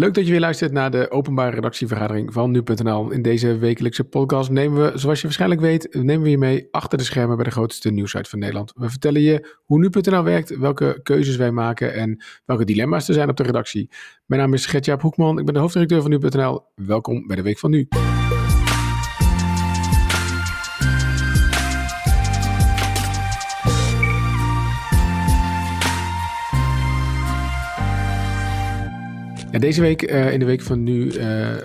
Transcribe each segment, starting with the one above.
Leuk dat je weer luistert naar de openbare redactievergadering van nu.nl. In deze wekelijkse podcast nemen we, zoals je waarschijnlijk weet, nemen we je mee achter de schermen bij de grootste nieuwsite van Nederland. We vertellen je hoe nu.nl werkt, welke keuzes wij maken en welke dilemma's er zijn op de redactie. Mijn naam is Gertjaap Hoekman, ik ben de hoofddirecteur van nu.nl. Welkom bij de Week van Nu. Ja, deze week, uh, in de week van nu, uh, uh,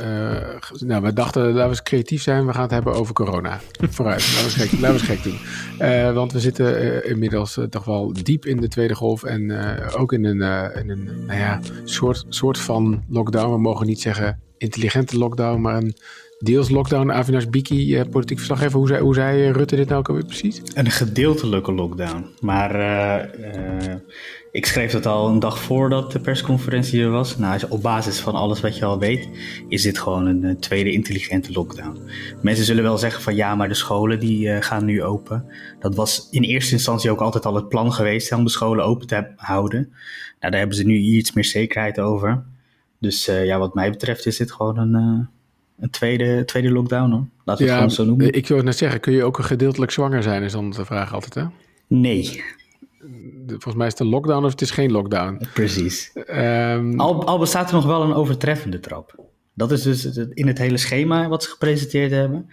nou, we dachten, laten we eens creatief zijn. We gaan het hebben over corona. Vooruit, laten we eens gek, doen. want we zitten inmiddels toch wel diep in de tweede golf. En ook in een, in een nou ja, soort, soort van lockdown. We mogen niet zeggen intelligente lockdown, maar een deels lockdown. Avinash Biki, politiek verslaggever, hoe zei, hoe zei Rutte dit nou precies? Een gedeeltelijke lockdown. Maar ik schreef dat al een dag voordat de persconferentie er was. Nou, op basis van alles wat je al weet, is dit gewoon een eh, tweede intelligente lockdown. Mensen zullen wel zeggen van ja, maar de scholen die uh, gaan nu open. Dat was in eerste instantie ook altijd al het plan geweest om de scholen open te houden. Nou, daar hebben ze nu iets meer zekerheid over. Dus uh, ja, wat mij betreft is dit gewoon een, een tweede, tweede lockdown hoor. Laten we ja, het gewoon zo noemen. Ik wil net zeggen, kun je ook gedeeltelijk zwanger zijn, is dan de vraag altijd hè? Nee, volgens mij is het een lockdown of het is geen lockdown. Precies. Um, al, al bestaat er nog wel een overtreffende trap. Dat is dus in het hele schema wat ze gepresenteerd hebben.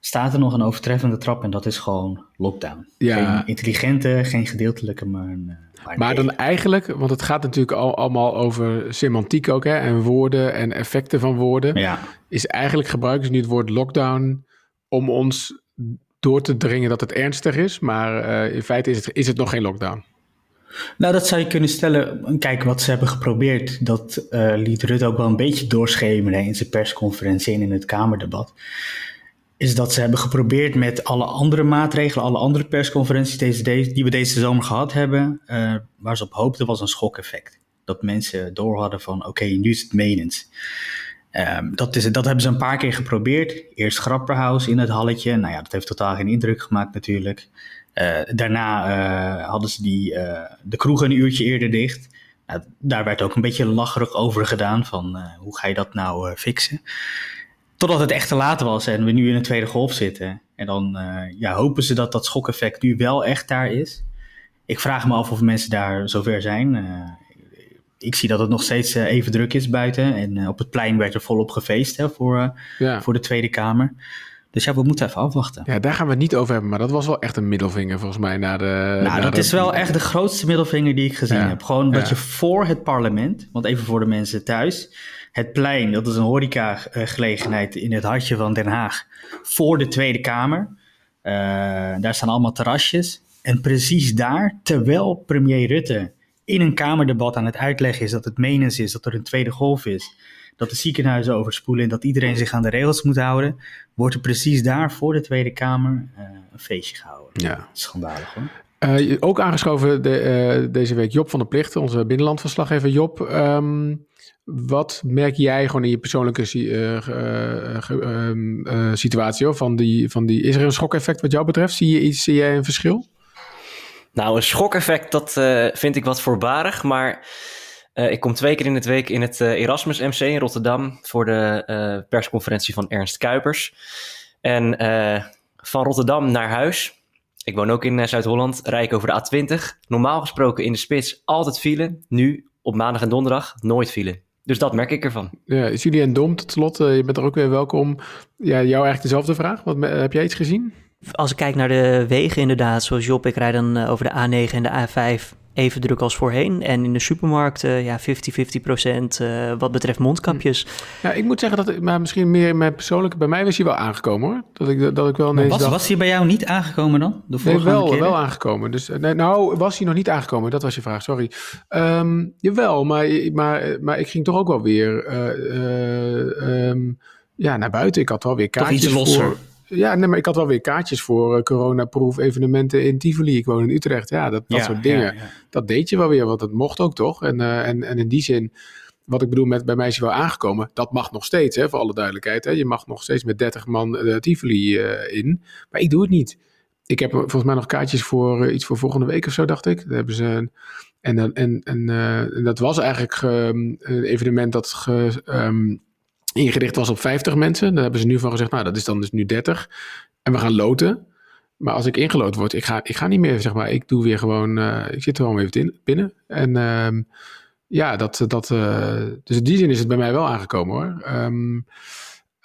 Staat er nog een overtreffende trap en dat is gewoon lockdown. Ja. Geen intelligente, geen gedeeltelijke, maar een, maar, maar dan eigenlijk, want het gaat natuurlijk al, allemaal over semantiek ook, hè, en woorden en effecten van woorden. Ja. Is eigenlijk gebruiken ze nu het woord lockdown om ons door te dringen dat het ernstig is. Maar uh, in feite is het, is het nog geen lockdown. Nou, dat zou je kunnen stellen. Kijk, wat ze hebben geprobeerd, dat uh, liet Rutte ook wel een beetje doorschemeren in zijn persconferentie en in het Kamerdebat. Is dat ze hebben geprobeerd met alle andere maatregelen, alle andere persconferenties deze, die we deze zomer gehad hebben, uh, waar ze op hoopten, was een schokeffect. Dat mensen door hadden van: oké, nu is het menens. Um, dat, is, dat hebben ze een paar keer geprobeerd. Eerst Grapperhaus in het halletje. Nou ja, dat heeft totaal geen indruk gemaakt natuurlijk. Uh, daarna uh, hadden ze die, uh, de kroeg een uurtje eerder dicht. Nou, daar werd ook een beetje lacherig over gedaan van hoe ga je dat nou fixen. Totdat het echt te laat was en we nu in een tweede golf zitten. En dan ja, hopen ze dat dat schokeffect nu wel echt daar is. Ik vraag me af of mensen daar zover zijn ik zie dat het nog steeds eh, even druk is buiten. En eh, op het plein werd er volop gefeest hè, voor, eh, voor de Tweede Kamer. Dus ja, we moeten even afwachten. Ja, daar gaan we het niet over hebben. Maar dat was wel echt een middelvinger volgens mij naar de... Nou, dat is wel echt de grootste middelvinger die ik gezien heb. Gewoon dat je voor het parlement, want even voor de mensen thuis... Het plein, dat is een horeca-gelegenheid in het hartje van Den Haag. Voor de Tweede Kamer. daar staan allemaal terrasjes. En precies daar, terwijl premier Rutte in een Kamerdebat aan het uitleggen is dat het menens is, dat er een tweede golf is, dat de ziekenhuizen overspoelen en dat iedereen zich aan de regels moet houden, wordt er precies daar voor de Tweede Kamer uh, een feestje gehouden. Ja. Schandalig hoor. Uh, ook aangeschoven de, uh, deze week Job van der Plicht, onze binnenlandverslaggever Job. Um, wat merk jij gewoon in je persoonlijke um, situatie van die, van die... Is er een schokeffect wat jou betreft? Zie, je iets, zie jij een verschil? Nou, een schokeffect, dat uh, vind ik wat voorbarig. Maar uh, ik kom twee keer in het week in het uh, Erasmus MC in Rotterdam voor de persconferentie van Ernst Kuipers. En van Rotterdam naar huis. Ik woon ook in Zuid-Holland, rijd ik over de A20. Normaal gesproken in de spits altijd file. Nu op maandag en donderdag nooit file. Dus dat merk ik ervan. Ja, Julien Dom, tot slot, je bent er ook weer welkom. Ja, jou eigenlijk dezelfde vraag. Wat, heb jij iets gezien? Als ik kijk naar de wegen inderdaad, zoals Job, ik rijd dan eh, over de A9 en de A5 even druk als voorheen. En in de supermarkt, uh, ja, 50-50 procent uh, wat betreft mondkapjes. Ja, ik moet zeggen dat, ik, maar misschien meer in mijn persoonlijke, bij mij was hij wel aangekomen hoor. Dat ik, dat ik wel ineens was, dacht, was hij bij jou niet aangekomen dan? De nee, wel, wel aangekomen. Dus, nee, nou, was hij nog niet aangekomen? Dat was je vraag, sorry. Um, jawel, maar, maar, maar ik ging toch ook wel weer uh, um, ja, naar buiten. Ik had wel weer kaartjes toch iets losser. voor... Ja, nee, maar ik had wel weer kaartjes voor uh, coronaproof evenementen in Tivoli. Ik woon in Utrecht. Ja, dat, dat soort dingen. Dat deed je wel weer, want dat mocht ook toch? En, uh, en, en in die zin, wat ik bedoel met bij mij is wel aangekomen, dat mag nog steeds, hè, voor alle duidelijkheid. Hè. Je mag nog steeds met 30 man uh, Tivoli in. Maar ik doe het niet. Ik heb volgens mij nog kaartjes voor iets voor volgende week of zo, dacht ik. Daar hebben ze een, En, en, en, en dat was eigenlijk een evenement dat ge, um, ingericht was op 50 mensen. Daar hebben ze nu van gezegd, nou dat is dan dus nu 30. En we gaan loten. Maar als ik ingelood word, ik ga, ik ga niet meer, zeg maar. Ik doe weer gewoon, uh, ik zit er gewoon even in, binnen. En uh, ja, dat, dat, uh, dus in die zin is het bij mij wel aangekomen hoor. Um,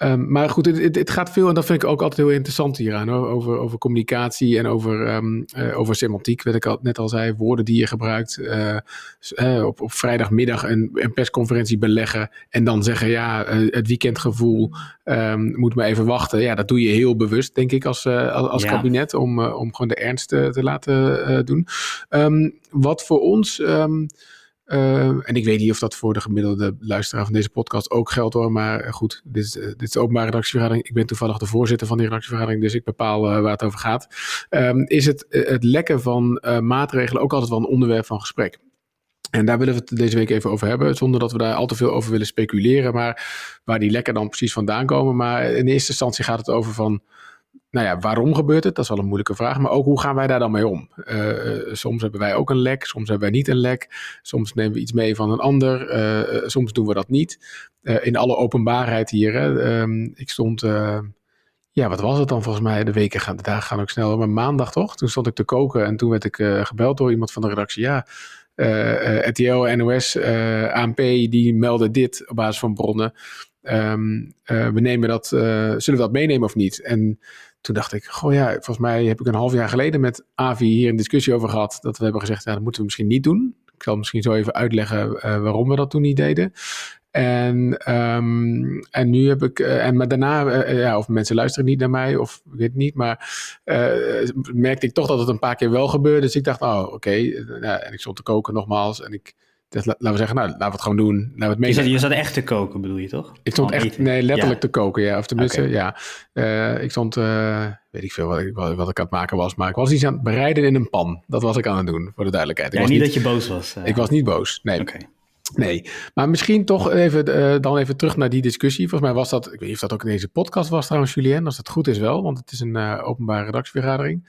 Um, maar goed, het, het, gaat veel, en dat vind ik ook altijd heel interessant hieraan, hoor, over, over communicatie en over, um, uh, over semantiek, wat ik al, net al zei, woorden die je gebruikt. Uh, uh, op, op vrijdagmiddag een, een, persconferentie beleggen en dan zeggen, ja, het weekendgevoel um, moet maar even wachten. Ja, dat doe je heel bewust, denk ik, als, als, als ja. kabinet, om, om gewoon de ernst te laten doen. wat voor ons... Uh, en ik weet niet of dat voor de gemiddelde luisteraar van deze podcast ook geldt hoor. Maar goed, dit is, dit is de openbare redactievergadering. Ik ben toevallig de voorzitter van die redactievergadering, dus ik bepaal waar het over gaat. Um, is het, het lekken van maatregelen ook altijd wel een onderwerp van gesprek? En daar willen we het deze week even over hebben, zonder dat we daar al te veel over willen speculeren. Maar waar die lekken dan precies vandaan komen. Maar in eerste instantie gaat het over van nou ja, waarom gebeurt het? Dat is wel een moeilijke vraag. Maar ook hoe gaan wij daar dan mee om? Uh, soms hebben wij ook een lek, soms hebben wij niet een lek. Soms nemen we iets mee van een ander, uh, soms doen we dat niet. in alle openbaarheid hier. Hè? Um, ik stond, ja, wat was het dan volgens mij? De weken gaan, de dagen gaan ook snel. Maar maandag toch? Toen stond ik te koken en toen werd ik gebeld door iemand van de redactie. Ja, RTL, NOS, ANP, die melden dit op basis van bronnen. Um, we nemen dat, zullen we dat meenemen of niet? En toen dacht ik, goh ja, volgens mij heb ik een half jaar geleden met Avi hier een discussie over gehad. Dat we hebben gezegd, ja, dat moeten we misschien niet doen. Ik zal misschien zo even uitleggen uh, waarom we dat toen niet deden. En, um, en nu heb ik, uh, en maar daarna, uh, ja, of mensen luisteren niet naar mij, of ik weet niet, maar merkte ik toch dat het een paar keer wel gebeurde. Dus ik dacht, oh, oké. En ik stond te koken nogmaals en ik dus laten we zeggen, nou, laten we het gewoon doen. Laten we het je, zat, je zat echt te koken, bedoel je toch? Ik stond echt, nee, letterlijk ja. te koken, ja. Of tenminste, okay. ja. Uh, ik stond, uh, weet ik veel wat ik, wat, wat ik aan het maken was, maar ik was iets aan het bereiden in een pan. Dat was ik aan het doen, voor de duidelijkheid. Ik ja, was niet dat je boos was. Uh. Ik was niet boos, nee. Okay. Nee, maar misschien toch even, dan even terug naar die discussie. Volgens mij was dat, ik weet niet of dat ook in deze podcast was trouwens, Julien, als het goed is wel, want het is een openbare redactievergadering.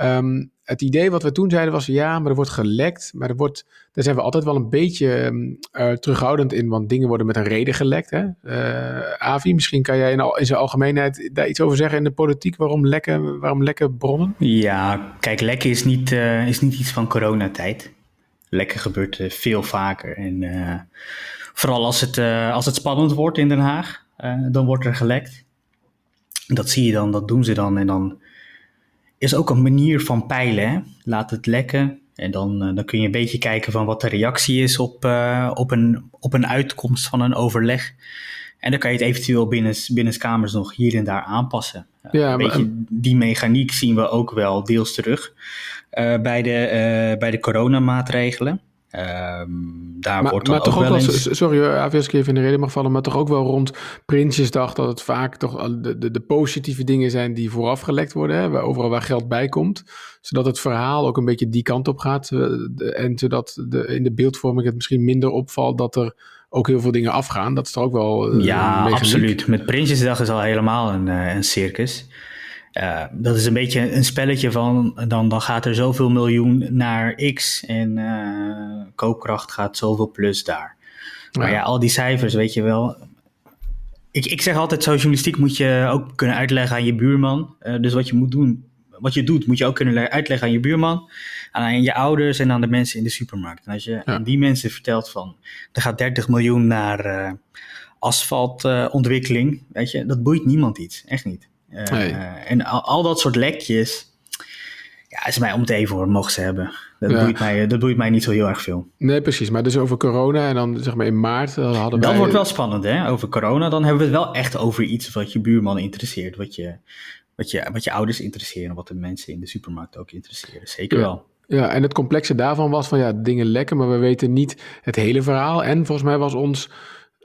Um, het idee wat we toen zeiden was, ja, maar er wordt gelekt, maar er wordt, daar zijn we altijd wel een beetje uh, terughoudend in, want dingen worden met een reden gelekt. Hè? Uh, Avi, misschien kan jij in, in zijn algemeenheid daar iets over zeggen in de politiek, waarom lekken, waarom lekken bronnen? Ja, kijk, lekken is niet, uh, is niet iets van coronatijd. Lekken gebeurt veel vaker en vooral als het, als het spannend wordt in Den Haag, dan wordt er gelekt. Dat zie je dan, dat doen ze dan en dan is ook een manier van peilen. Hè? Laat het lekken. En dan, uh, dan kun je een beetje kijken van wat de reactie is op, uh, op, een, op een uitkomst van een overleg. En dan kan je het eventueel binnen, binnen kamers nog hier en daar aanpassen. Ja, een beetje maar, die mechaniek zien we ook wel deels terug uh, bij, de, bij de coronamaatregelen. Um, daar maar, wordt dan maar ook toch ook wel wel, eens... sorry als ik even in de reden mag vallen, maar toch ook wel rond Prinsjesdag dat het vaak toch de, de, de positieve dingen zijn die vooraf gelekt worden, hè, waar, overal waar geld bij komt, zodat het verhaal ook een beetje die kant op gaat en zodat de, in de beeldvorming het misschien minder opvalt dat er ook heel veel dingen afgaan. Dat is toch ook wel uh, Ja, absoluut. Met Prinsjesdag is al helemaal een, uh, een circus. Uh, dat is een beetje een spelletje van, dan, dan gaat er zoveel miljoen naar X en uh, koopkracht gaat zoveel plus daar. Ja. Maar ja, al die cijfers, weet je wel. Ik, ik zeg altijd, zo journalistiek moet je ook kunnen uitleggen aan je buurman. Uh, dus wat je moet doen, wat je doet, moet je ook kunnen uitleggen aan je buurman, aan je ouders en aan de mensen in de supermarkt. En als je ja. aan die mensen vertelt van, er gaat 30 miljoen naar asfaltontwikkeling, weet je, dat boeit niemand iets, echt niet. Uh, nee. En al, al, dat soort lekjes, ja, is mij om het even hoor, mogen ze hebben. Dat, ja. boeit mij, dat boeit mij niet zo heel erg veel. Nee, precies. Maar dus over corona en dan zeg maar in maart hadden dat wij... Wordt wel spannend, hè? Over corona, dan hebben we het wel echt over iets wat je buurman interesseert. Wat je, wat je, wat je ouders interesseren, wat de mensen in de supermarkt ook interesseren. Zeker ja. wel. Ja, en het complexe daarvan was van ja, dingen lekken, maar we weten niet het hele verhaal. En volgens mij was ons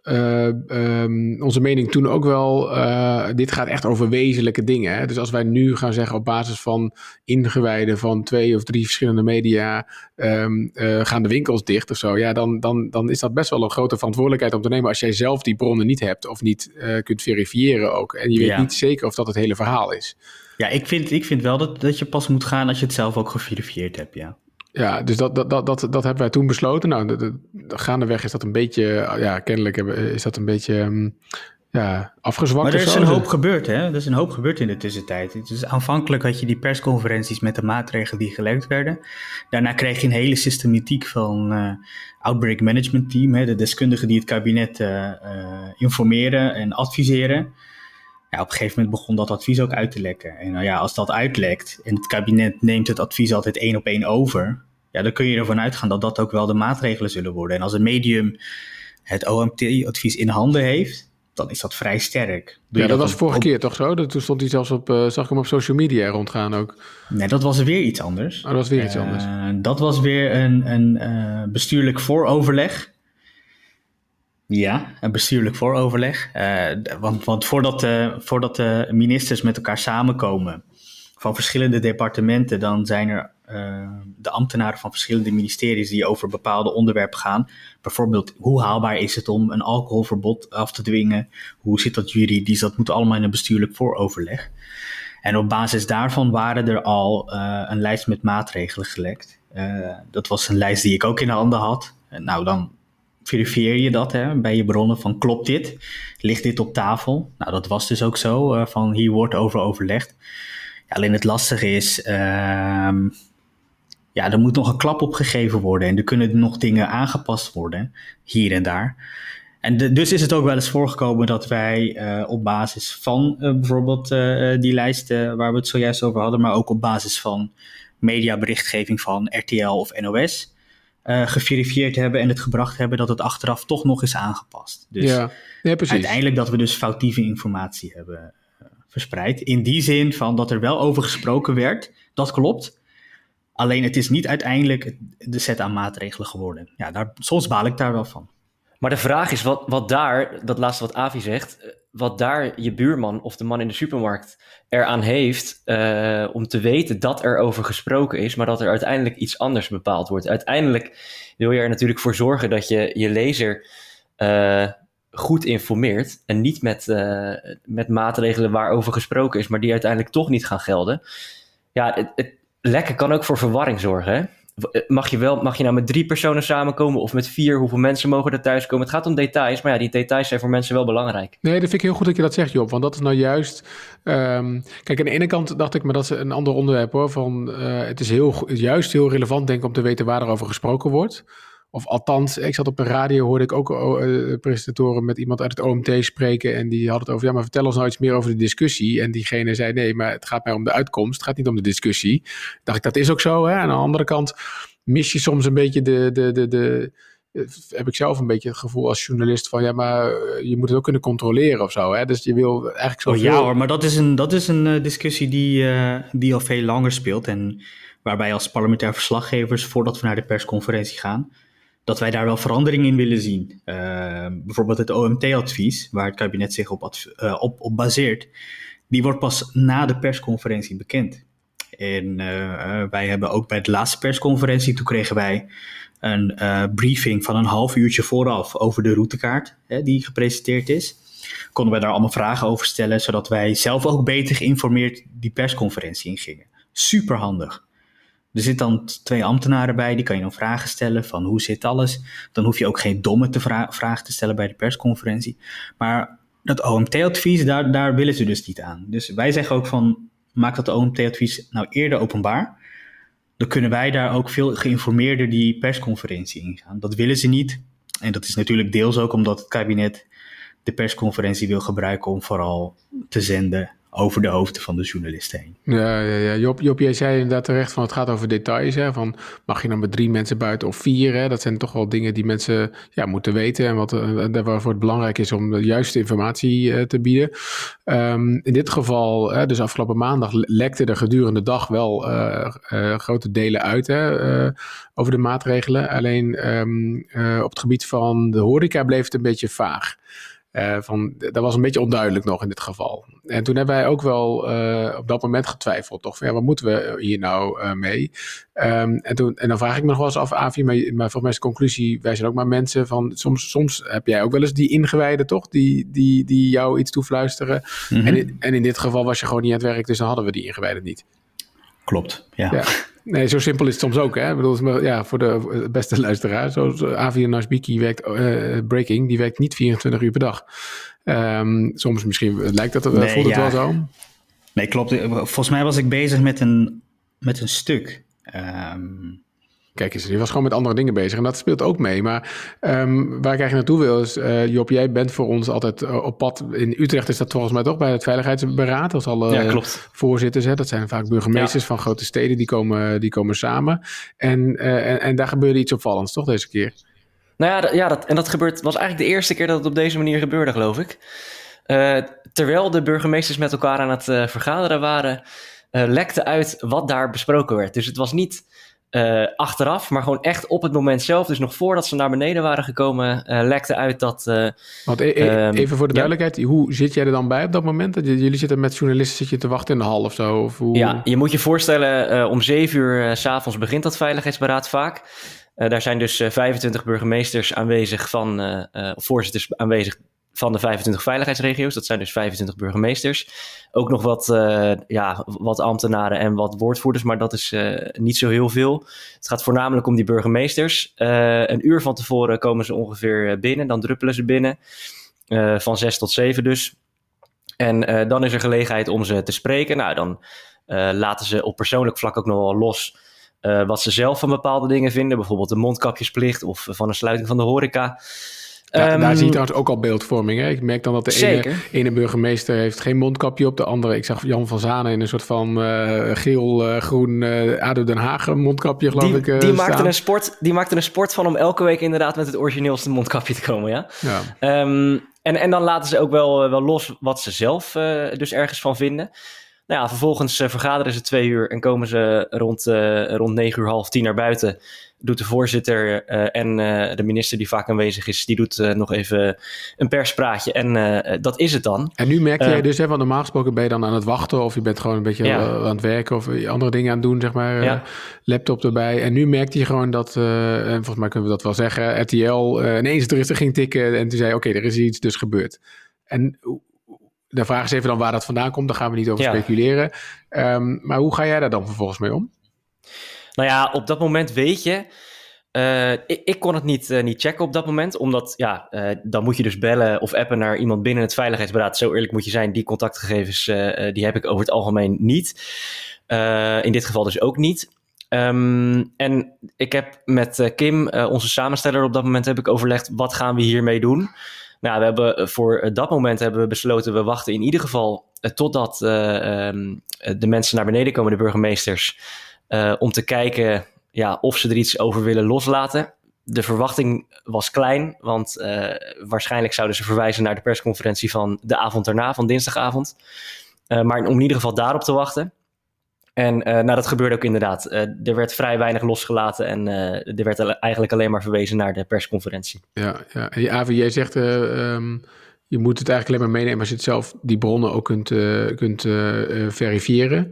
uh, um, onze mening toen ook wel, uh, dit gaat echt over wezenlijke dingen. Hè? Dus als wij nu gaan zeggen op basis van ingewijden van twee of drie verschillende media, um, uh, gaan de winkels dicht of zo, ja, dan, dan, dan is dat best wel een grote verantwoordelijkheid om te nemen als jij zelf die bronnen niet hebt of niet kunt verifiëren ook. En je weet ja. niet zeker of dat het hele verhaal is. Ja, ik vind, ik vind wel dat, dat je pas moet gaan als je het zelf ook geverifieerd hebt, ja. Ja, dus dat, dat, dat, dat, dat hebben wij toen besloten. Nou, de, de, gaandeweg is dat een beetje, ja, kennelijk is dat een beetje um, ja, afgezwakt. Maar er is een hoop gebeurd, hè? Er is een hoop gebeurd in de tussentijd. Dus aanvankelijk had je die persconferenties met de maatregelen die gelekt werden. Daarna kreeg je een hele systematiek van uh, outbreak management team, hè? de deskundigen die het kabinet uh, uh, informeren en adviseren. Ja, op een gegeven moment begon dat advies ook uit te lekken. En nou ja, als dat uitlekt en het kabinet neemt het advies altijd één op één over, ja, dan kun je ervan uitgaan dat dat ook wel de maatregelen zullen worden. En als een medium het OMT-advies in handen heeft, dan is dat vrij sterk. Doe ja, dat, was vorige keer toch zo? Toen stond hij zelfs op, uh, zag ik hem op social media rondgaan ook. Nee, dat was weer iets anders. Oh, dat was weer iets uh, anders. Dat was weer een, een uh, bestuurlijk vooroverleg. Ja, een bestuurlijk vooroverleg. want, want voordat, voordat de ministers met elkaar samenkomen van verschillende departementen, dan zijn er uh, de ambtenaren van verschillende ministeries die over bepaalde onderwerpen gaan. Bijvoorbeeld, hoe haalbaar is het om een alcoholverbod af te dwingen? Hoe zit dat juridisch? Dat moet allemaal in een bestuurlijk vooroverleg. En op basis daarvan waren er al uh, een lijst met maatregelen gelekt. Uh, dat was een lijst die ik ook in de handen had. nou, dan verifieer je dat hè, bij je bronnen van klopt dit? Ligt dit op tafel? Nou, dat was dus ook zo, van hier wordt over overlegd. Ja, alleen het lastige is, ehm, ja, er moet nog een klap op gegeven worden en er kunnen nog dingen aangepast worden, hier en daar. En dus is het ook wel eens voorgekomen dat wij uh, op basis van uh, bijvoorbeeld uh, die lijsten waar we het zojuist over hadden, maar ook op basis van mediaberichtgeving van RTL of NOS, geverifieerd hebben en het gebracht hebben dat het achteraf toch nog is aangepast. Dus ja, ja, precies. uiteindelijk dat we dus foutieve informatie hebben verspreid. In die zin van dat er wel over gesproken werd, dat klopt. Alleen het is niet uiteindelijk de set aan maatregelen geworden. Ja, daar, soms baal ik daar wel van. Maar de vraag is, wat, wat daar, dat laatste wat Avi zegt, eh, wat daar je buurman of de man in de supermarkt eraan heeft uh, om te weten dat er over gesproken is, maar dat er uiteindelijk iets anders bepaald wordt. Uiteindelijk wil je er natuurlijk voor zorgen dat je je lezer uh, goed informeert en niet met, uh, met maatregelen waarover gesproken is, maar die uiteindelijk toch niet gaan gelden. Ja, het, het, lekken kan ook voor verwarring zorgen. Hè? Eh, mag je, wel, mag je nou met drie personen samenkomen of met vier? Hoeveel mensen mogen er thuiskomen? Het gaat om details, maar ja, die details zijn voor mensen wel belangrijk. Nee, dat vind ik heel goed dat je dat zegt, Job. Want dat is nou juist... Um, kijk, aan de ene kant dacht ik, maar dat is een ander onderwerp hoor. Van, uh, het is heel, juist heel relevant, denk ik, om te weten waar er over gesproken wordt. Of althans, ik zat op een radio, hoorde ik ook uh, presentatoren met iemand uit het OMT spreken. En die had het over, ja, maar vertel ons nou iets meer over de discussie. En diegene zei, nee, maar het gaat mij om de uitkomst. Het gaat niet om de discussie. Dacht ik, dat is ook zo. Hè? Aan de andere kant mis je soms een beetje de, de, de, de eh, heb ik zelf een beetje het gevoel als journalist van ja, maar eh, je moet het ook kunnen controleren of zo. Hè? Dus je wil eigenlijk zo. Oh, ja hoor, maar dat is een, dat is een discussie die, uh, die al veel langer speelt. En waarbij als parlementair verslaggevers, voordat we naar de persconferentie gaan, dat wij daar wel verandering in willen zien. Uh, bijvoorbeeld het OMT-advies, waar het kabinet zich op, uh, op, op, baseert, die wordt pas na de persconferentie bekend. En uh, wij hebben ook bij de laatste persconferentie, toen kregen wij een briefing van een half uurtje vooraf over de routekaart hè, die gepresenteerd is. Konden wij daar allemaal vragen over stellen, zodat wij zelf ook beter geïnformeerd die persconferentie ingingen. Super handig. Er zitten dan twee ambtenaren bij, die kan je dan vragen stellen van hoe zit alles. Dan hoef je ook geen domme te vra vragen te stellen bij de persconferentie. Maar dat OMT-advies, daar, daar willen ze dus niet aan. Dus wij zeggen ook van, maak dat OMT-advies nou eerder openbaar. Dan kunnen wij daar ook veel geïnformeerder die persconferentie ingaan. Dat willen ze niet. En dat is natuurlijk deels ook omdat het kabinet de persconferentie wil gebruiken om vooral te zenden over de hoofden van de journalisten heen. Ja, ja, ja. Job, jij zei inderdaad terecht van het gaat over details. Hè? Van mag je dan met drie mensen buiten of vier? Hè? Dat zijn toch wel dingen die mensen ja, moeten weten en wat, uh, waarvoor het belangrijk is om de juiste informatie uh, te bieden. Um, in dit geval, uh, dus afgelopen maandag, lekte er gedurende dag wel grote delen uit hè, over de maatregelen. Alleen um, op het gebied van de horeca bleef het een beetje vaag. Uh, van, dat was een beetje onduidelijk nog in dit geval. En toen hebben wij ook wel uh, op dat moment getwijfeld, toch? Van, ja, wat moeten we hier nou uh, mee? Um, en, toen, en dan vraag ik me nog wel eens af, Avi, maar, maar volgens mij is de conclusie, wij zijn ook maar mensen van, soms, soms heb jij ook wel eens die ingewijden, toch? Die, die, die jou iets toefluisteren. Mm -hmm. en, in, en in dit geval was je gewoon niet aan het werk, dus dan hadden we die ingewijden niet. Klopt, ja. ja. Nee, zo simpel is het soms ook. Hè? Ik bedoel, ja, voor de beste luisteraar, zoals Avi Nashbiki werkt, uh, Breaking, die werkt niet 24 uur per dag. Um, soms misschien lijkt dat, nee, voelt het wel zo. Nee, klopt. Volgens mij was ik bezig met een, met een stuk. Um, Kijk eens, je was gewoon met andere dingen bezig en dat speelt ook mee. Maar um, waar ik eigenlijk naartoe wil is, uh, Job, jij bent voor ons altijd uh, op pad. In Utrecht is dat volgens mij toch bij het Veiligheidsberaad, als alle ja, klopt. voorzitters. Hè? Dat zijn vaak burgemeesters ja. van grote steden, die komen, die komen samen. En, uh, en, en daar gebeurde iets opvallends, toch deze keer? Nou ja, ja dat, en dat gebeurt, was eigenlijk de eerste keer dat het op deze manier gebeurde, geloof ik. terwijl de burgemeesters met elkaar aan het vergaderen waren, lekte uit wat daar besproken werd. Dus het was niet uh, achteraf, maar gewoon echt op het moment zelf. Dus nog voordat ze naar beneden waren gekomen, uh, lekte uit dat. Uh, Want e e even voor de duidelijkheid, hoe zit jij er dan bij op dat moment? Dat jullie zitten met journalisten zit je te wachten in de hal of zo? Of hoe... Ja, je moet je voorstellen, om zeven uur s s'avonds begint dat veiligheidsberaad vaak. daar zijn dus 25 burgemeesters aanwezig van, voorzitters aanwezig van de 25 veiligheidsregio's. Dat zijn dus 25 burgemeesters. Ook nog wat, uh, ja, wat ambtenaren en wat woordvoerders, maar dat is uh, niet zo heel veel. Het gaat voornamelijk om die burgemeesters. Uh, een uur van tevoren komen ze ongeveer binnen, dan druppelen ze binnen. van 6 tot 7 dus. En dan is er gelegenheid om ze te spreken. Nou, dan laten ze op persoonlijk vlak ook nog wel los. wat ze zelf van bepaalde dingen vinden, bijvoorbeeld de mondkapjesplicht of van een sluiting van de horeca. Ja, um, daar zie je trouwens ook al beeldvorming. Hè? Ik merk dan dat de ene, ene, burgemeester heeft geen mondkapje op. De andere, ik zag Jan van Zanen in een soort van uh, geel-groen uh, uh, ADO Den Haag mondkapje, geloof die, ik. Uh, die, maakte een sport, die maakte een sport van om elke week inderdaad met het origineelste mondkapje te komen, ja. ja. Um, en, en dan laten ze ook wel, wel los wat ze zelf dus ergens van vinden. Nou ja, vervolgens vergaderen ze twee uur en komen ze rond, rond negen uur, half tien naar buiten doet de voorzitter uh, en de minister die vaak aanwezig is, die doet nog even een perspraatje en dat is het dan. En nu merk jij dus, hè, want normaal gesproken ben je dan aan het wachten of je bent gewoon een beetje ja. aan het werken of andere dingen aan het doen, zeg maar, ja. laptop erbij. En nu merkte je gewoon dat, en volgens mij kunnen we dat wel zeggen, RTL ineens terug ging tikken en toen zei, oké, okay, er is iets dus gebeurd. En de vraag is even dan waar dat vandaan komt, daar gaan we niet over ja. speculeren. Um, maar hoe ga jij daar dan vervolgens mee om? Nou ja, op dat moment weet je. Uh, ik, ik, kon het niet, uh, niet checken op dat moment, omdat ja, uh, dan moet je dus bellen of appen naar iemand binnen het veiligheidsberaad. Zo eerlijk moet je zijn, die contactgegevens die heb ik over het algemeen niet. in dit geval dus ook niet. Um, en ik heb met Kim, onze samensteller op dat moment, heb ik overlegd, wat gaan we hiermee doen? Nou, we hebben voor dat moment hebben we besloten, we wachten in ieder geval totdat um, de mensen naar beneden komen, de burgemeesters. Om te kijken ja, of ze er iets over willen loslaten. De verwachting was klein, want waarschijnlijk zouden ze verwijzen naar de persconferentie van de avond daarna, van dinsdagavond. Maar om in ieder geval daarop te wachten. En nou, dat gebeurde ook inderdaad. er werd vrij weinig losgelaten en er werd eigenlijk alleen maar verwezen naar de persconferentie. Ja, ja. en Avi, jij zegt um, je moet het eigenlijk alleen maar meenemen als je het zelf die bronnen ook kunt, kunt verifiëren.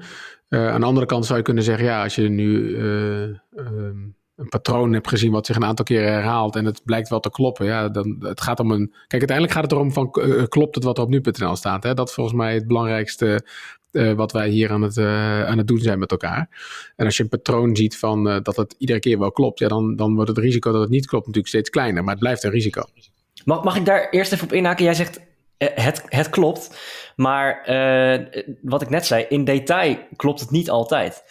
Aan de andere kant zou je kunnen zeggen, ja, als je nu um, een patroon hebt gezien wat zich een aantal keren herhaalt en het blijkt wel te kloppen, ja, dan het gaat om een. Kijk, uiteindelijk gaat het erom van klopt het wat er op nu.nl staat. Hè? Dat is volgens mij het belangrijkste wat wij hier aan het, aan het doen zijn met elkaar. En als je een patroon ziet van dat het iedere keer wel klopt, ja, dan, dan wordt het risico dat het niet klopt natuurlijk steeds kleiner, maar het blijft een risico. Mag, mag ik daar eerst even op inhaken? Jij zegt het, het klopt. Maar wat ik net zei, in detail klopt het niet altijd.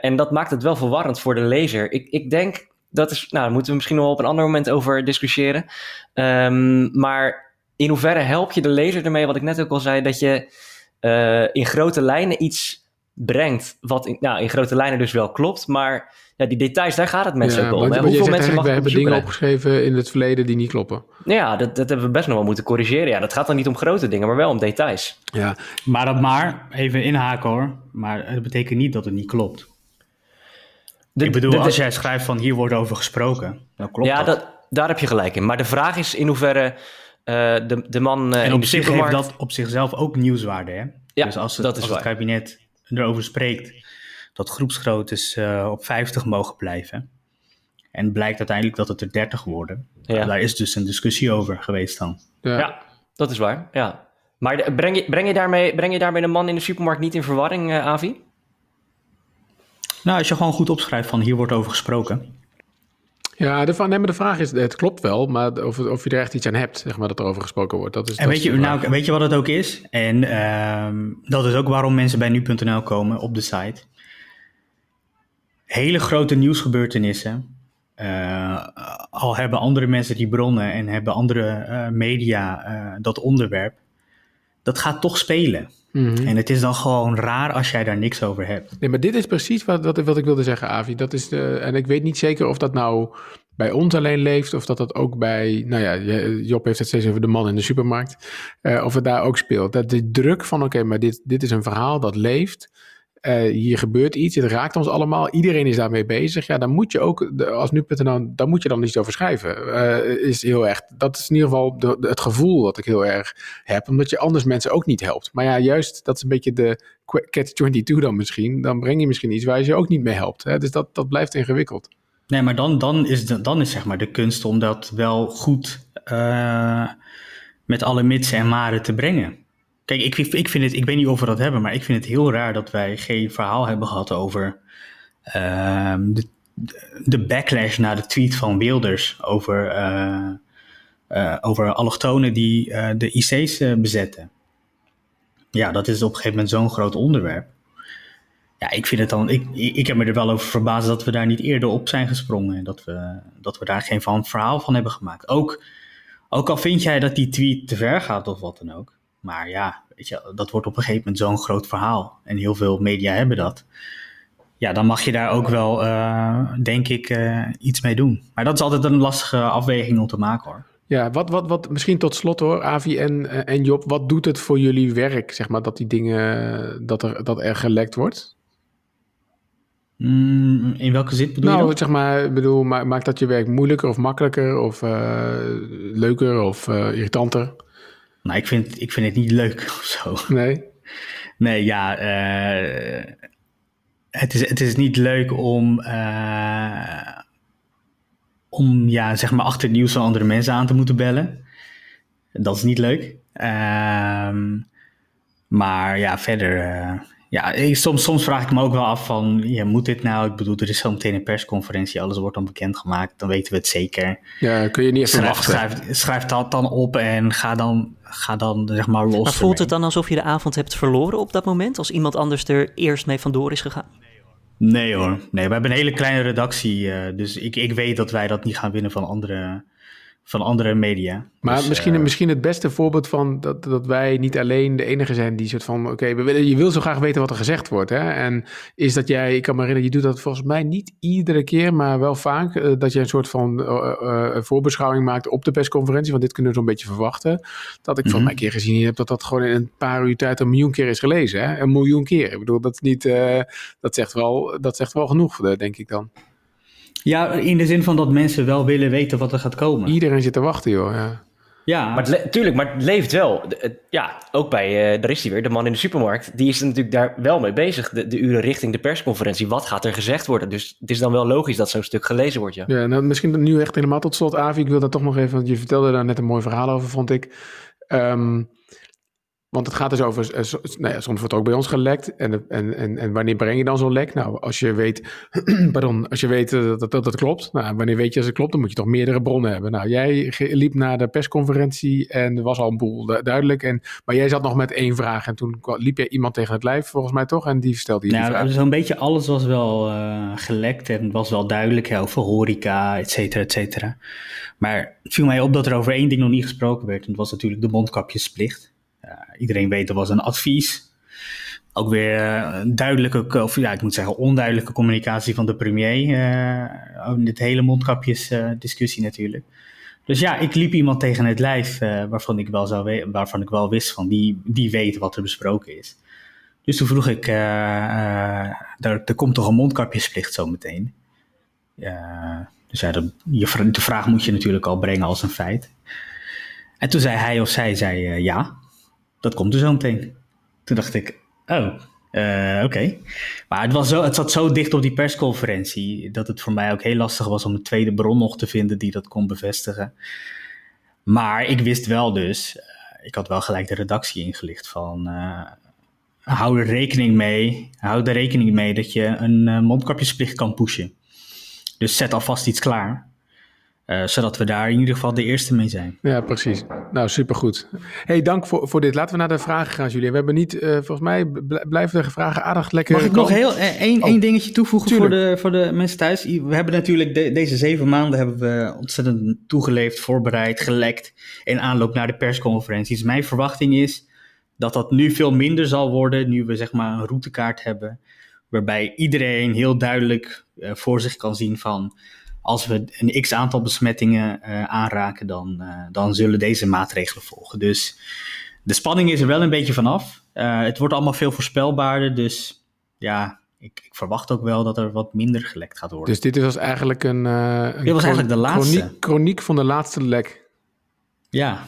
En dat maakt het wel verwarrend voor de lezer. Ik, ik denk, dat is, nou, daar moeten we misschien nog op een ander moment over discussiëren. Um, maar in hoeverre help je de lezer ermee, wat ik net ook al zei, dat je uh, in grote lijnen iets brengt, wat in, nou, in grote lijnen dus wel klopt, maar ja, die details, daar gaat het mensen ja, ook om. Hoeveel mensen mag We hebben dingen opgeschreven in het verleden die niet kloppen. Ja, dat, dat hebben we best nog wel moeten corrigeren. Ja, dat gaat dan niet om grote dingen, maar wel om details. Ja. Maar dat maar, even inhaken hoor, maar het betekent niet dat het niet klopt. De, ik bedoel, de, de, als jij schrijft van hier wordt over gesproken, dan klopt ja, dat. daar heb je gelijk in. Maar de vraag is in hoeverre uh, de, de man uh, en op zich heeft dat op zichzelf ook nieuwswaarde, hè? Ja, dus als het, dat is als het kabinet erover spreekt dat groepsgroottes uh, op 50 mogen blijven. En blijkt uiteindelijk dat het er 30 worden. Ja. Daar is dus een discussie over geweest dan. Ja, ja dat is waar. Ja. Maar breng je, breng, je daarmee, breng je daarmee de man in de supermarkt niet in verwarring, uh, Avi? Nou, als je gewoon goed opschrijft van hier wordt over gesproken. Ja, de, nee, maar de vraag is, het klopt wel, maar of, of je er echt iets aan hebt, zeg maar, dat er over gesproken wordt. Dat is, En dat weet is je, nou, weet je wat het ook is? En ehm, dat is ook waarom mensen bij nu.nl komen op de site. Hele grote nieuwsgebeurtenissen. eh, al hebben andere mensen die bronnen en hebben andere eh, media eh, dat onderwerp. Dat gaat toch spelen. Mhm. En het is dan gewoon raar als jij daar niks over hebt. Nee, maar dit is precies wat, wat, wat ik wilde zeggen, Avi. Dat is de, en ik weet niet zeker of dat nou bij ons alleen leeft, of dat dat ook bij, nou ja, Job heeft het steeds over de man in de supermarkt, eh, of het daar ook speelt. Dat de druk van, oké, maar dit, dit is een verhaal dat leeft, eh, hier gebeurt iets, het raakt ons allemaal, iedereen is daarmee bezig. Ja, dan moet je ook, als nu.nl, dan moet je dan iets over schrijven. Eh, is heel erg, dat is in ieder geval de, het gevoel dat ik heel erg heb, omdat je anders mensen ook niet helpt. Maar ja, juist, dat is een beetje de catch-22 dan misschien. Dan breng je misschien iets waar je ze ook niet mee helpt. Hè? Dus dat, dat blijft ingewikkeld. Nee, maar dan, dan, is, dan is zeg maar de kunst om dat wel goed eh, met alle mitsen en maren te brengen. Kijk, ik, ik vind het, ik weet niet of we dat hebben, maar ik vind het heel raar dat wij geen verhaal hebben gehad over ehm, de, de backlash naar de tweet van Wilders over, eh, eh, over allochtonen die eh, de IC's bezetten. Ja, dat is op een gegeven moment zo'n groot onderwerp. Ja, ik vind het dan. Ik, ik heb me er wel over verbaasd dat we daar niet eerder op zijn gesprongen. En dat we, dat we daar geen van verhaal van hebben gemaakt. Ook, ook al vind jij dat die tweet te ver gaat of wat dan ook. Maar ja, weet je, dat wordt op een gegeven moment zo'n groot verhaal. En heel veel media hebben dat. Ja, dan mag je daar ook wel, eh, denk ik, eh, iets mee doen. Maar dat is altijd een lastige afweging om te maken hoor. Ja, wat, wat, wat, misschien tot slot hoor, Avi en, eh, en Job. Wat doet het voor jullie werk, zeg maar, dat die dingen, dat er, dat er gelekt wordt? Mm, in welke zin bedoel je nou, dat? zeg maar, ik bedoel, ma- maakt dat je werk moeilijker of makkelijker of leuker of irritanter? Nou, ik vind, ik vind het niet leuk of zo. Nee? Nee, ja, eh, het, is, het is niet leuk om, eh, om ja, zeg maar achter het nieuws van andere mensen aan te moeten bellen. Dat is niet leuk. Ehm, maar ja, verder, eh, ja, ik- soms, soms vraag ik me ook wel af van, ja, moet dit nou? Ik bedoel, er is zo meteen een persconferentie, alles wordt dan bekendgemaakt, dan weten we het zeker. Ja, kun je niet even Schrijf, wachten. schrijf, schrijf dat dan op en ga dan, ga dan zeg maar los Maar voelt ermee. het dan alsof je de avond hebt verloren op dat moment? Als iemand anders er eerst mee vandoor is gegaan? Nee hoor. Nee, we hebben een hele kleine redactie. eh, dus ik, ik weet dat wij dat niet gaan winnen van andere, van andere media. Maar Dus, misschien, eh, misschien het beste voorbeeld van dat, dat wij niet alleen de enige zijn die soort van, oké, we willen- je wil zo graag weten wat er gezegd wordt. Hè? En is dat jij, ik kan me herinneren, je doet dat volgens mij niet iedere keer, maar wel vaak, eh, dat je een soort van eh, voorbeschouwing maakt op de persconferentie, want dit kunnen we zo'n beetje verwachten. Dat ik Mhm. van mij een keer gezien heb dat dat gewoon in een paar uur tijd een miljoen keer is gelezen. Hè? Een miljoen keer. Ik bedoel, dat, is niet, dat, zegt wel, dat zegt wel genoeg, denk ik dan. Ja, in de zin van dat mensen wel willen weten wat er gaat komen. Iedereen zit te wachten, joh. Ja. Ja, Maar het tuurlijk, maar het leeft wel. Ja, ook bij, eh, daar is hij weer, de man in de supermarkt. Die is er natuurlijk daar wel mee bezig. De, de uren richting de persconferentie. Wat gaat er gezegd worden? Dus het is dan wel logisch dat zo'n stuk gelezen wordt, ja. Ja, nou, misschien nu echt helemaal tot slot, Avi. Ik wil daar toch nog even, want je vertelde daar net een mooi verhaal over, vond ik. Ehm, want het gaat dus over, eh, nou ja, soms wordt ook bij ons gelekt. En, en, en, en wanneer breng je dan zo'n lek? Nou, als je weet, pardon, als je weet eh, dat, dat, dat klopt. Nou, wanneer weet je als het klopt, dan moet je toch meerdere bronnen hebben. Nou, jij liep naar de persconferentie en er was al een boel du- duidelijk. En, maar jij zat nog met één vraag en toen liep jij iemand tegen het lijf, volgens mij toch? En die stelde je die nou, vraag. zo'n beetje alles was wel eh, gelekt en was wel duidelijk hè, over horeca, et cetera, et cetera. Maar het viel mij op dat er over één ding nog niet gesproken werd. En dat was natuurlijk de mondkapjesplicht. Iedereen weet, dat was een advies. Ook weer eh, een duidelijke, of ja, ik moet zeggen, onduidelijke communicatie van de premier. eh over dit hele mondkapjesdiscussie discussie natuurlijk. Dus ja, ik liep iemand tegen het lijf eh, waarvan, ik wel zou waarvan ik wel wist van die, die weet wat er besproken is. Dus toen vroeg ik, eh, eh, er, komt toch een mondkapjesplicht zo meteen? Ja, dus ja, dat, je, de vraag moet je natuurlijk al brengen als een feit. En toen zei hij of zij, zei, eh, ja, dat komt er zo meteen. Toen dacht ik, oh, eh, oké. Maar het, was zo, het zat zo dicht op die persconferentie, dat het voor mij ook heel lastig was om een tweede bron nog te vinden die dat kon bevestigen. Maar ik wist wel dus, eh, ik had wel gelijk de redactie ingelicht van, eh, hou er rekening mee, hou er rekening mee dat je een mondkapjesplicht kan pushen. Dus zet alvast iets klaar. Uh, zodat we daar in ieder geval de eerste mee zijn. Ja, precies. Nou, supergoed. hey, dank voor, voor dit. Laten we naar de vragen gaan, Jullie. We hebben niet, uh, volgens mij blijven de vragen aardig lekker... Mag ik nog heel eh, één oh, dingetje toevoegen voor de, voor de mensen thuis? We hebben natuurlijk deze zeven maanden hebben we ontzettend toegeleefd, voorbereid, gelekt in aanloop naar de persconferenties. Mijn verwachting is dat dat nu veel minder zal worden, nu we zeg maar een routekaart hebben, waarbij iedereen heel duidelijk uh, voor zich kan zien van als we een x aantal besmettingen uh, aanraken, dan, uh, dan zullen deze maatregelen volgen. Dus de spanning is er wel een beetje vanaf. Uh, het wordt allemaal veel voorspelbaarder, dus ja, ik, ik, verwacht ook wel dat er wat minder gelekt gaat worden. Dus dit was eigenlijk een, een dit was eigenlijk de laatste. Chroniek, chroniek van de laatste lek. Ja,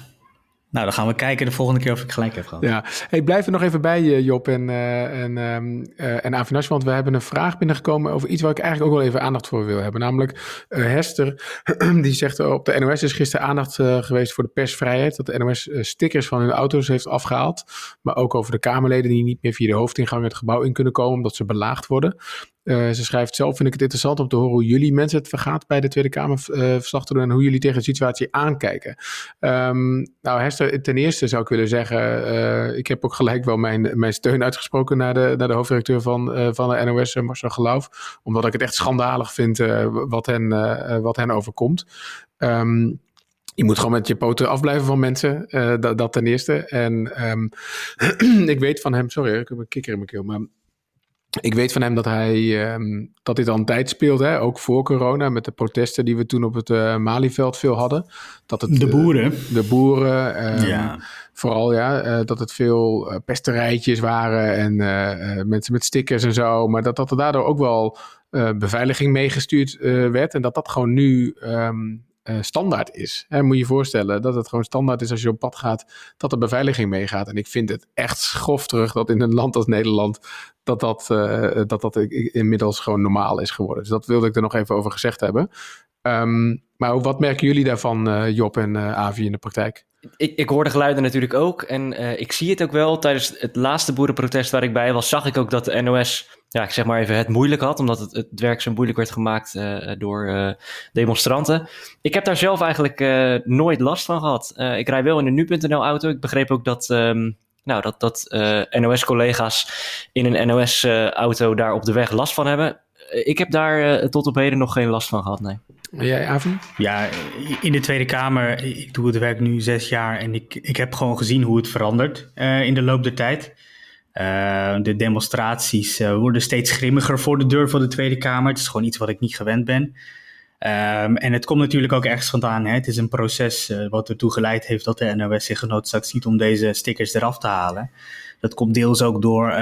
nou, dan gaan we kijken de volgende keer of ik gelijk heb gehad. Ja, blijf er nog even bij, eh, Job en, uh, en, uh, en Avinash, want we hebben een vraag binnengekomen over iets waar ik eigenlijk ook wel even aandacht voor wil hebben. Namelijk Hester, die zegt op de NOS is gisteren aandacht geweest voor de persvrijheid. Dat de NOS stickers van hun auto's heeft afgehaald. Maar ook over de Kamerleden die niet meer via de hoofdingang het gebouw in kunnen komen omdat ze belaagd worden. Uh, ze schrijft zelf, vind ik het interessant om te horen hoe jullie mensen het vergaat bij de Tweede Kamer uh, verslag te doen en hoe jullie tegen de situatie aankijken. Um, nou, Hester, ten eerste zou ik willen zeggen, uh, ik heb ook gelijk wel mijn, mijn steun uitgesproken naar de, naar de hoofdredacteur van, van de NOS, Marcel Geloof, omdat ik het echt schandalig vind wat, hen, wat hen overkomt. Um, je moet gewoon met je poten afblijven van mensen. Dat, dat, ten eerste. En um, ik weet van hem, sorry, ik heb een kikker in mijn keel. Maar ik weet van hem dat hij ehm, dat dit al een tijd speelt, hè? ook voor corona, met de protesten die we toen op het uh, Malieveld veel hadden. Dat het, de boeren. Uh, de boeren. Um, ja. Vooral ja, uh, dat het veel pesterijtjes waren en mensen met stickers en zo. Maar dat, dat er daardoor ook wel beveiliging meegestuurd werd. En dat dat gewoon nu um, uh, standaard is. Hè, moet je je voorstellen dat het gewoon standaard is als je op pad gaat, dat er beveiliging meegaat. En ik vind het echt schof terug dat in een land als Nederland dat dat, uh, dat, dat inmiddels gewoon normaal is geworden. Dus dat wilde ik er nog even over gezegd hebben. Um, maar wat merken jullie daarvan, uh, Job en Avi, in de praktijk? Ik, ik hoor de geluiden natuurlijk ook en ik zie het ook wel. Tijdens het laatste boerenprotest waar ik bij was, zag ik ook dat de NOS, ja, ik zeg maar even, het moeilijk had. Omdat het, het werk zo moeilijk werd gemaakt uh, door uh, demonstranten. Ik heb daar zelf eigenlijk nooit last van gehad. ik rij wel in een nu.nl auto. Ik begreep ook dat, um, nou, dat, dat NOS-collega's in een NOS-auto daar op de weg last van hebben. Ik heb daar tot op heden nog geen last van gehad, nee. Jij, Avi? Ja, in de Tweede Kamer, ik doe het werk nu zes jaar en ik, ik heb gewoon gezien hoe het verandert uh, in de loop der tijd. Uh, de demonstraties uh, worden steeds grimmiger voor de deur van de Tweede Kamer. Het is gewoon iets wat ik niet gewend ben. Um, en het komt natuurlijk ook ergens vandaan. Hè? Het is een proces wat ertoe geleid heeft dat de NOS zich genoodzaakt ziet om deze stickers eraf te halen. Dat komt deels ook door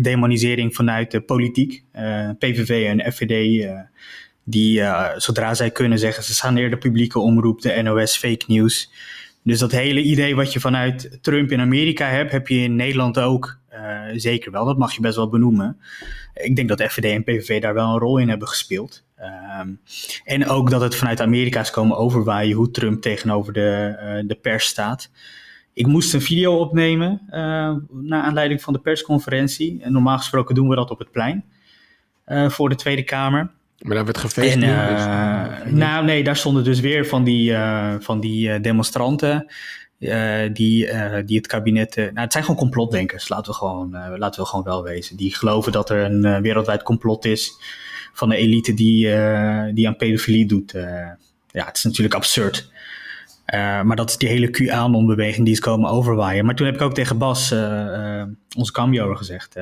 demonisering vanuit de politiek. PVV en FVD die zodra zij kunnen zeggen, ze neer de publieke omroep, de NOS, fake news. Dus dat hele idee wat je vanuit Trump in Amerika hebt, heb je in Nederland ook uh, zeker wel. Dat mag je best wel benoemen. Ik denk dat FVD en PVV daar wel een rol in hebben gespeeld. Um, en ook dat het vanuit Amerika is komen overwaaien hoe Trump tegenover de, uh, de pers staat. Ik moest een video opnemen uh, naar aanleiding van de persconferentie. En normaal gesproken doen we dat op het plein voor de Tweede Kamer. Maar daar werd gefeest. En, uh, nou, nee, daar stonden dus weer van die, uh, van die uh, demonstranten. die, die het kabinet. nou, het zijn gewoon complotdenkers, laten we, gewoon, laten we gewoon wel wezen. Die geloven dat er een wereldwijd complot is van de elite die, die aan pedofilie doet. ja, het is natuurlijk absurd. maar dat is die hele QAnon-beweging die is komen overwaaien. Maar toen heb ik ook tegen Bas, onze cambio, gezegd.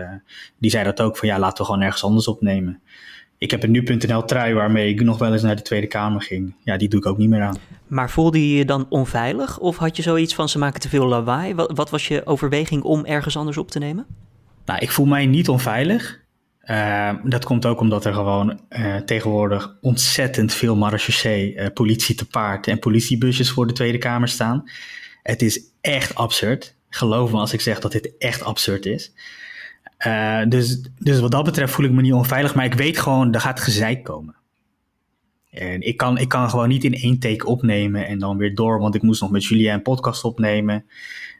die zei dat ook van ja, laten we gewoon ergens anders opnemen ik heb een nu.nl trui waarmee ik nog wel eens naar de Tweede Kamer ging. Ja, die doe ik ook niet meer aan. Maar voelde je je dan onveilig? Of had je zoiets van ze maken te veel lawaai? Wat, wat was je overweging om ergens anders op te nemen? Nou, ik voel mij niet onveilig. Uh, dat komt ook omdat er gewoon uh, tegenwoordig ontzettend veel marechaussee, uh, politie te paard en politiebusjes voor de Tweede Kamer staan. Het is echt absurd. Geloof me als ik zeg dat dit echt absurd is. Uh, dus, dus wat dat betreft voel ik me niet onveilig, maar ik weet gewoon, er gaat gezeik komen. En ik kan, ik kan gewoon niet in één take opnemen en dan weer door, want ik moest nog met Julien een podcast opnemen.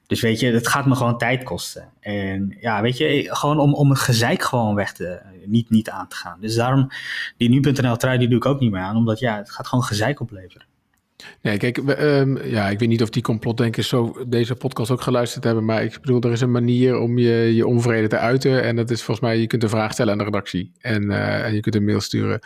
Dus weet je, het gaat me gewoon tijd kosten. En ja, weet je, gewoon om, om het gezeik gewoon weg te, niet, niet aan te gaan. Dus daarom, die nu.nl trui, die doe ik ook niet meer aan, omdat ja, het gaat gewoon gezeik opleveren. Nee, kijk, um, ja, ik weet niet of die complotdenkers zo deze podcast ook geluisterd hebben, maar ik bedoel, er is een manier om je, je onvrede te uiten en dat is volgens mij, je kunt een vraag stellen aan de redactie en, uh, en je kunt een mail sturen.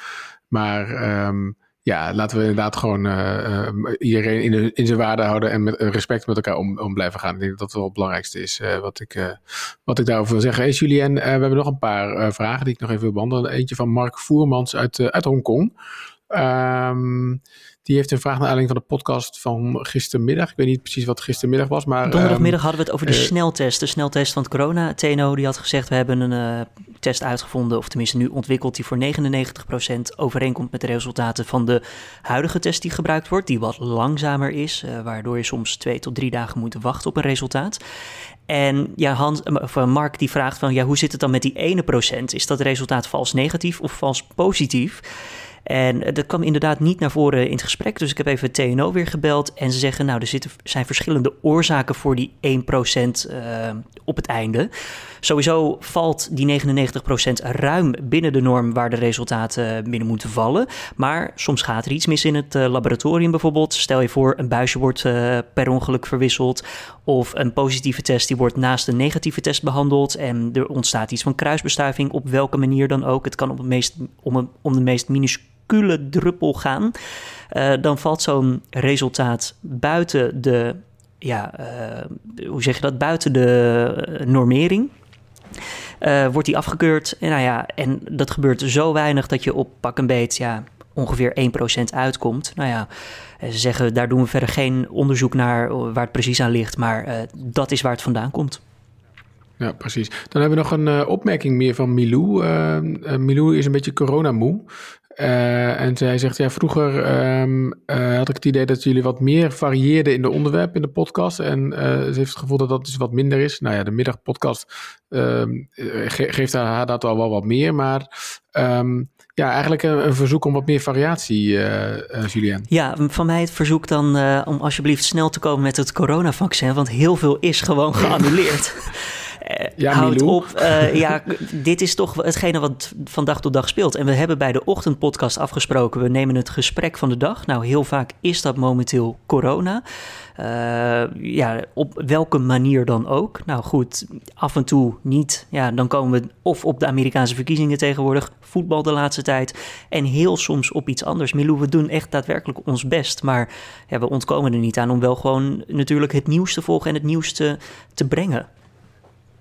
Maar um, ja, laten we inderdaad gewoon uh, iedereen in, in, zijn waarde houden en met respect met elkaar om, om blijven gaan. Ik denk dat dat wel het belangrijkste is wat, ik, wat ik daarover wil zeggen. Hey Julien, we hebben nog een paar vragen die ik nog even wil behandelen. Eentje van Mark Voermans uit, uit Hongkong. Um, die heeft een vraag naar aanleiding van de podcast van gistermiddag. Ik weet niet precies wat gistermiddag was, maar... Donderdagmiddag um, hadden we het over de uh, sneltest. De sneltest van het corona. TNO die had gezegd, we hebben een uh, test uitgevonden... of tenminste nu ontwikkeld die voor 99% overeenkomt... met de resultaten van de huidige test die gebruikt wordt... die wat langzamer is, uh, waardoor je soms twee tot drie dagen moet wachten op een resultaat. En ja, Hans, of Mark die vraagt van... ja, hoe zit het dan met die ene procent? Is dat resultaat vals negatief of vals positief? En dat kwam inderdaad niet naar voren in het gesprek. Dus ik heb even TNO weer gebeld. En ze zeggen, nou, er zitten, zijn verschillende oorzaken voor die 1% uh, op het einde. Sowieso valt die 99% ruim binnen de norm waar de resultaten binnen moeten vallen. Maar soms gaat er iets mis in het laboratorium bijvoorbeeld. Stel je voor, een buisje wordt per ongeluk verwisseld. Of een positieve test die wordt naast een negatieve test behandeld. En er ontstaat iets van kruisbestuiving op welke manier dan ook. Het kan op het meest, om, een, om de meest minuscule minuscule druppel gaan, uh, dan valt zo'n resultaat buiten de, ja, uh, hoe zeg je dat, buiten de normering. Uh, wordt die afgekeurd. En, nou ja, en dat gebeurt zo weinig dat je op pak een beet ja, ongeveer 1% uitkomt. Nou ja, ze zeggen daar doen we verder geen onderzoek naar waar het precies aan ligt, maar dat is waar het vandaan komt. Ja, precies. Dan hebben we nog een opmerking meer van Milou. Milou is een beetje coronamoe. Uh, en zij zegt, ja, vroeger um, uh, had ik het idee dat jullie wat meer varieerden in de onderwerpen in de podcast. En uh, ze heeft het gevoel dat dat dus wat minder is. Nou ja, de middagpodcast um, ge geeft haar dat al wel wat meer. Maar um, ja, eigenlijk een, een, verzoek om wat meer variatie, Julien. Ja, van mij het verzoek dan om alsjeblieft snel te komen met het coronavaccin. Want heel veel is gewoon geannuleerd. Ja, houd op. Uh, ja, dit is toch hetgene wat van dag tot dag speelt. En we hebben bij de ochtendpodcast afgesproken, we nemen het gesprek van de dag. Nou, heel vaak is dat momenteel corona. Uh, ja, op welke manier dan ook. Nou goed, af en toe niet. Ja, dan komen we of op de Amerikaanse verkiezingen tegenwoordig, voetbal de laatste tijd. En heel soms op iets anders. Milou, we doen echt daadwerkelijk ons best. Maar ja, we ontkomen er niet aan om wel gewoon natuurlijk het nieuws te volgen en het nieuws te, te brengen.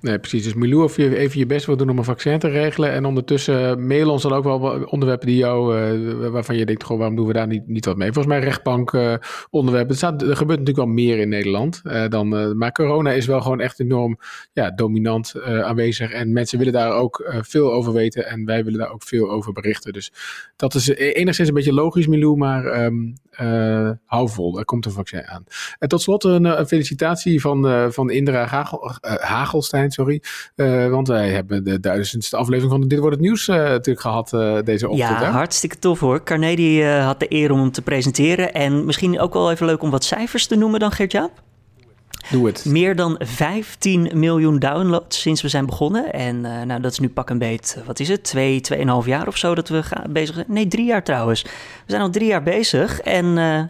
Nee, precies. Dus Milou, of je even je best wil doen om een vaccin te regelen. En ondertussen mail ons dan ook wel onderwerpen die jou, uh, waarvan je denkt, gewoon, waarom doen we daar niet, niet wat mee? Volgens mij rechtbank uh, onderwerpen. Er, gebeurt natuurlijk wel meer in Nederland. Dan, maar corona is wel gewoon echt enorm ja, dominant aanwezig. En mensen willen daar ook veel over weten. En wij willen daar ook veel over berichten. Dus dat is enigszins een beetje logisch, Milou. Maar um, hou vol, er komt een vaccin aan. En tot slot een, een felicitatie van, van Indra Hagel, Hagelstein sorry. Uh, want wij hebben de duizendste aflevering van Dit Wordt Het Nieuws uh, natuurlijk gehad uh, deze ochtend. Ja, hè? hartstikke tof hoor. Carnegie had de eer om hem te presenteren. En misschien ook wel even leuk om wat cijfers te noemen dan, Gert-Jaap? Doe het. Meer dan 15 miljoen downloads sinds we zijn begonnen. En uh, nou, dat is nu pak een beet, wat is het, twee, tweeënhalf jaar of zo dat we gaan, bezig zijn. Nee, drie jaar trouwens. We zijn al drie jaar bezig en uh,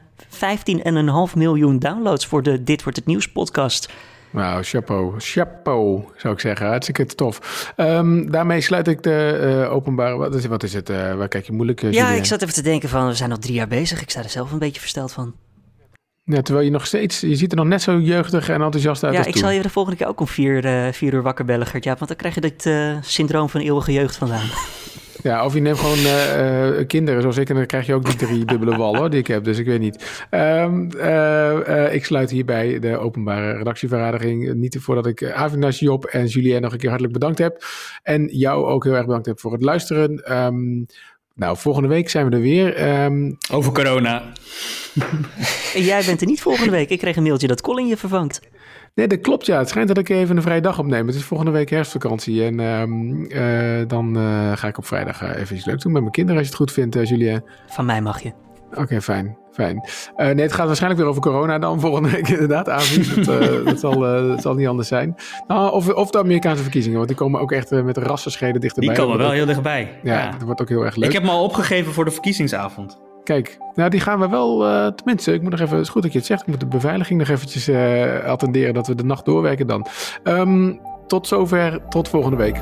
15,5 miljoen downloads voor de Dit Wordt Het Nieuws podcast. Nou, chapeau. Chapeau, zou ik zeggen. Hartstikke tof. Um, daarmee sluit ik de uh, openbare... Wat is, wat is het? Uh, waar kijk je moeilijk, uh, Ja, ik zat even te denken van... we zijn al drie jaar bezig. Ik sta er zelf een beetje versteld van. Ja, terwijl je nog steeds... Je ziet er nog net zo jeugdig en enthousiast uit Ja, als ik toen. zal je de volgende keer ook om vier, vier uur wakker bellen, Gert. Ja, want dan krijg je dit syndroom van eeuwige jeugd vandaan. Ja, of je neemt gewoon uh, uh, kinderen zoals ik en dan krijg je ook die drie dubbele wallen die ik heb. Dus ik weet niet. Um, ik sluit hierbij de openbare redactievergadering. Niet voordat ik Avinas, Job en Julien nog een keer hartelijk bedankt heb. En jou ook heel erg bedankt heb voor het luisteren. Um, nou, volgende week zijn we er weer. Um... Over corona. en jij bent er niet volgende week. Ik kreeg een mailtje dat Colin je vervangt. Nee, dat klopt ja. Het schijnt dat ik even een vrije dag opneem. Het is volgende week herfstvakantie. En um, uh, dan uh, ga ik op vrijdag even iets leuks doen met mijn kinderen als je het goed vindt, uh, Julien. Van mij mag je. Oké, fijn. fijn. Uh, nee, het gaat waarschijnlijk weer over corona dan volgende week inderdaad, dat, uh, dat, zal, uh, dat zal niet anders zijn. Nou, of, of de Amerikaanse verkiezingen, want die komen ook echt met rassenscheden dichterbij. Die komen wel heel dichtbij. Ja, ja, dat wordt ook heel erg leuk. Ik heb me al opgegeven voor de verkiezingsavond. Kijk, nou die gaan we wel, uh, tenminste, ik moet nog even, het is goed dat je het zegt, ik moet de beveiliging nog eventjes uh, attenderen dat we de nacht doorwerken dan. Um, tot zover, tot volgende week.